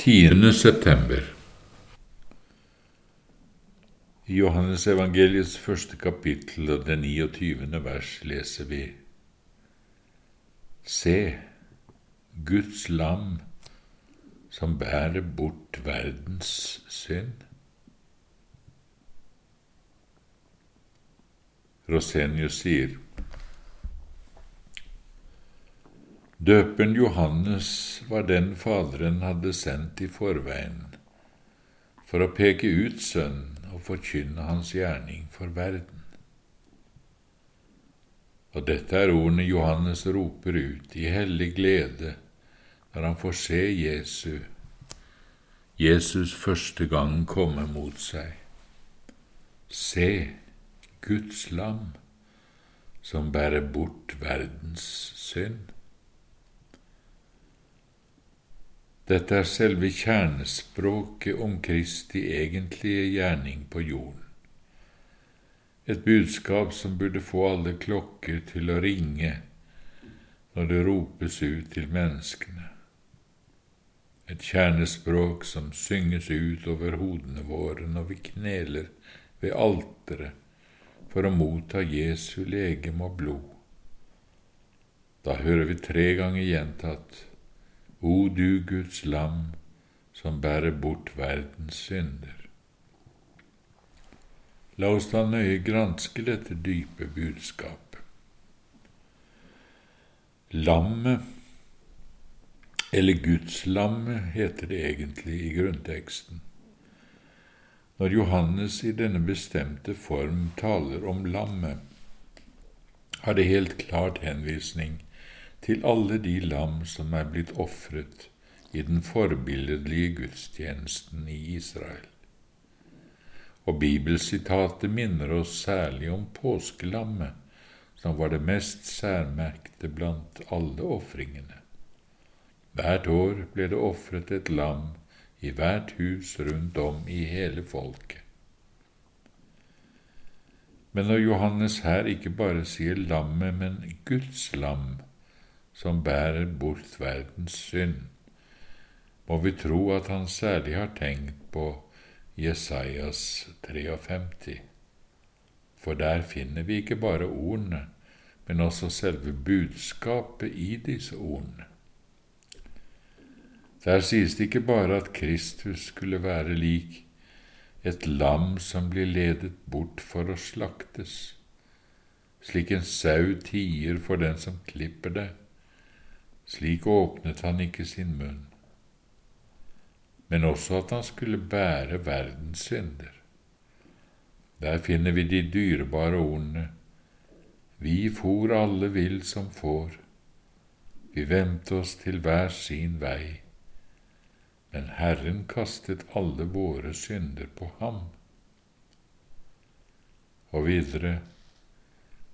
10. september I Johannes evangeliets første kapittel og det 29. vers leser vi Se, Guds lam som bærer bort verdens synd. Rosenius sier Døperen Johannes var den Faderen hadde sendt i forveien for å peke ut Sønnen og forkynne Hans gjerning for verden. Og dette er ordene Johannes roper ut i hellig glede når han får se Jesu, Jesus første gang komme mot seg. Se Guds lam som bærer bort verdens synd. Dette er selve kjernespråket om Kristi egentlige gjerning på jorden. Et budskap som burde få alle klokker til å ringe når det ropes ut til menneskene. Et kjernespråk som synges ut over hodene våre når vi kneler ved alteret for å motta Jesu legeme og blod. Da hører vi tre ganger gjentatt o du Guds lam, som bærer bort verdens synder. La oss da nøye granske dette dype budskapet. Lammet, eller Gudslammet, heter det egentlig i grunnteksten. Når Johannes i denne bestemte form taler om lammet, har det helt klart henvisning til alle de lam som er blitt ofret i den forbilledlige gudstjenesten i Israel. Og bibelsitatet minner oss særlig om påskelammet, som var det mest særmerkte blant alle ofringene. Hvert år ble det ofret et lam i hvert hus rundt om i hele folket. Men når Johannes her ikke bare sier lammet, men Guds lam, som bærer bort verdens synd, må vi tro at han særlig har tenkt på Jesajas 53, for der finner vi ikke bare ordene, men også selve budskapet i disse ordene. Der sies det ikke bare at Kristus skulle være lik et lam som blir ledet bort for å slaktes, slik en sau tier for den som klipper det, slik åpnet han ikke sin munn, men også at han skulle bære verdens synder. Der finner vi de dyrebare ordene Vi for alle vill som får, vi vendte oss til hver sin vei, men Herren kastet alle våre synder på ham. Og videre,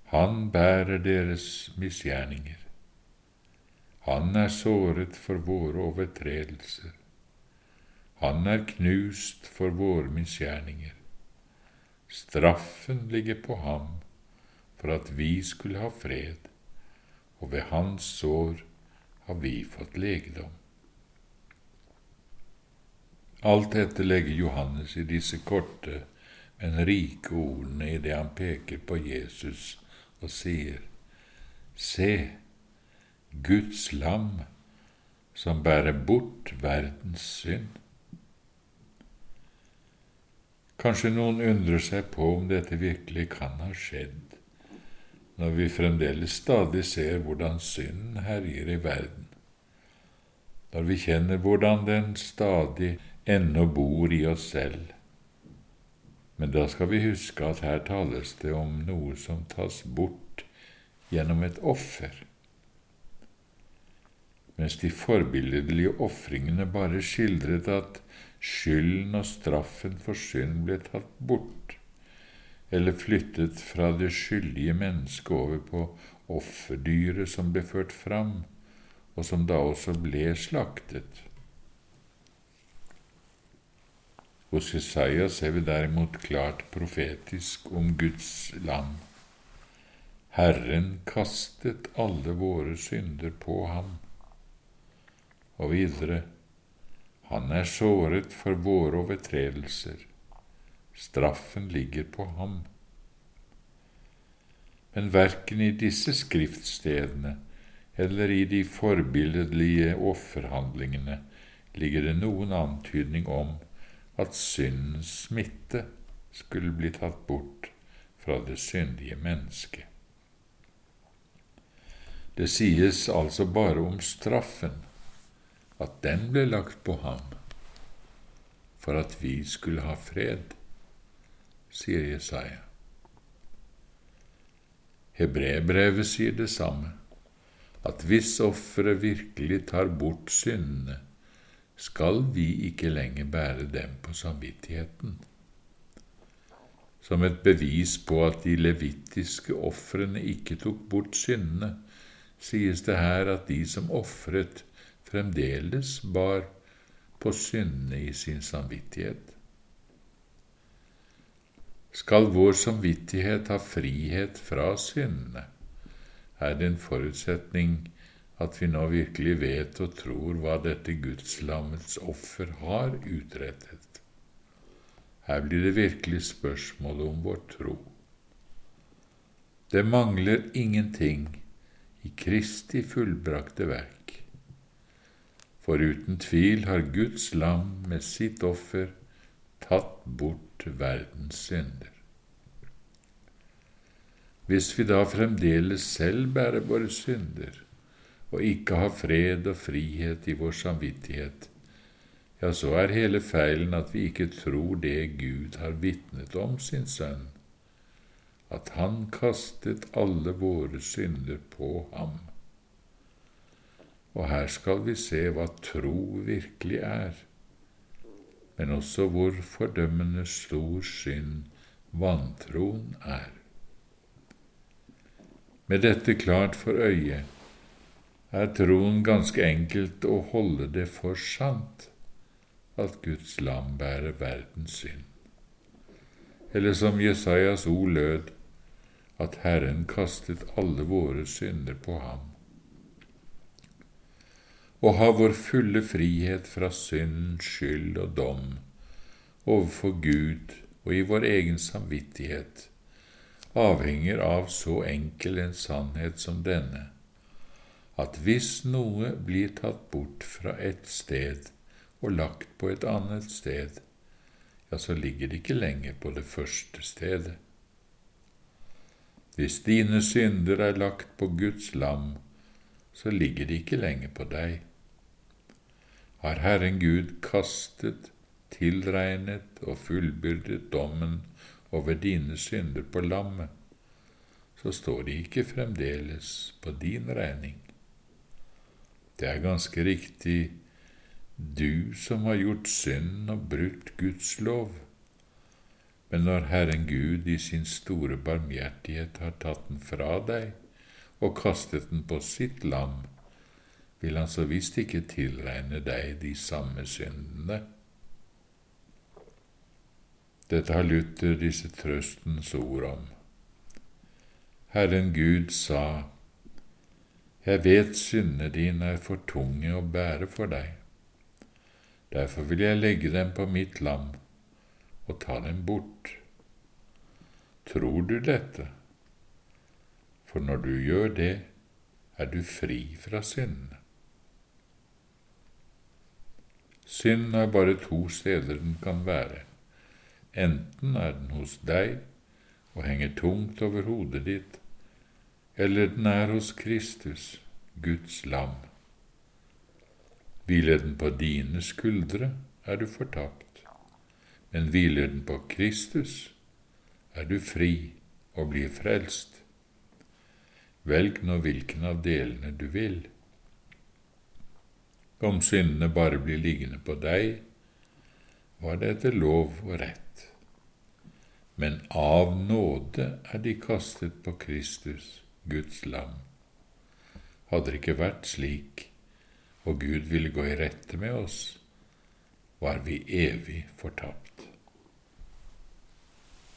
Han bærer deres misgjerninger han er såret for våre overtredelser. Han er knust for våre misgjerninger. Straffen ligger på ham for at vi skulle ha fred, og ved hans sår har vi fått legedom. Alt dette legger Johannes i disse korte, men rike ordene idet det han peker på Jesus og sier, Se, Guds lam som bærer bort verdens synd. Kanskje noen undrer seg på om dette virkelig kan ha skjedd, når vi fremdeles stadig ser hvordan synden herjer i verden, når vi kjenner hvordan den stadig ennå bor i oss selv. Men da skal vi huske at her tales det om noe som tas bort gjennom et offer mens de forbilledlige ofringene bare skildret at skylden og straffen for synd ble tatt bort, eller flyttet fra det skyldige mennesket over på offerdyret som ble ført fram, og som da også ble slaktet. Hos Jesaja ser vi derimot klart profetisk om Guds lam. Herren kastet alle våre synder på ham og videre, Han er såret for våre overtredelser. Straffen ligger på ham. Men verken i disse skriftstedene eller i de forbilledlige offerhandlingene ligger det noen antydning om at syndens smitte skulle bli tatt bort fra det syndige mennesket. Det sies altså bare om straffen, at den ble lagt på ham for at vi skulle ha fred, sier Jesaja. Hebrebrevet sier det samme, at hvis offeret virkelig tar bort syndene, skal vi ikke lenger bære dem på samvittigheten. Som et bevis på at de levittiske ofrene ikke tok bort syndene, sies det her at de som ofret, fremdeles bar på syndene i sin samvittighet. Skal vår samvittighet ha frihet fra syndene, er det en forutsetning at vi nå virkelig vet og tror hva dette gudslammets offer har utrettet. Her blir det virkelig spørsmål om vår tro. Det mangler ingenting i Kristi fullbrakte verk. For uten tvil har Guds lam med sitt offer tatt bort verdens synder. Hvis vi da fremdeles selv bærer våre synder og ikke har fred og frihet i vår samvittighet, ja, så er hele feilen at vi ikke tror det Gud har vitnet om sin sønn, at han kastet alle våre synder på ham. Og her skal vi se hva tro virkelig er men også hvor fordømmende stor synd vantroen er. Med dette klart for øye er troen ganske enkelt å holde det for sant at Guds lam bærer verdens synd. Eller som Jesajas ord lød, at Herren kastet alle våre synder på ham og ha vår fulle frihet fra synd, skyld og dom overfor Gud og i vår egen samvittighet, avhenger av så enkel en sannhet som denne, at hvis noe blir tatt bort fra et sted og lagt på et annet sted, ja, så ligger det ikke lenger på det første stedet. Hvis dine synder er lagt på Guds lam, så ligger de ikke lenger på deg har Herren Gud kastet, tilregnet og fullbyrdet dommen over dine synder på lammet, så står de ikke fremdeles på din regning. Det er ganske riktig du som har gjort synd og brutt Guds lov, men når Herren Gud i sin store barmhjertighet har tatt den fra deg og kastet den på sitt lam, vil han så visst ikke tilregne deg de samme syndene. Dette har Luther disse trøstens ord om. Herren Gud sa, Jeg vet syndene dine er for tunge å bære for deg. Derfor vil jeg legge dem på mitt lam og ta dem bort. Tror du dette? For når du gjør det, er du fri fra synd. Synd er bare to steder den kan være. Enten er den hos deg og henger tungt over hodet ditt, eller den er hos Kristus, Guds lam. Hviler den på dine skuldre, er du fortapt, men hviler den på Kristus, er du fri og blir frelst. Velg nå hvilken av delene du vil. Om syndene bare blir liggende på deg, var det etter lov og rett. Men av nåde er de kastet på Kristus, Guds lam. Hadde det ikke vært slik, og Gud ville gå i rette med oss, var vi evig fortapt.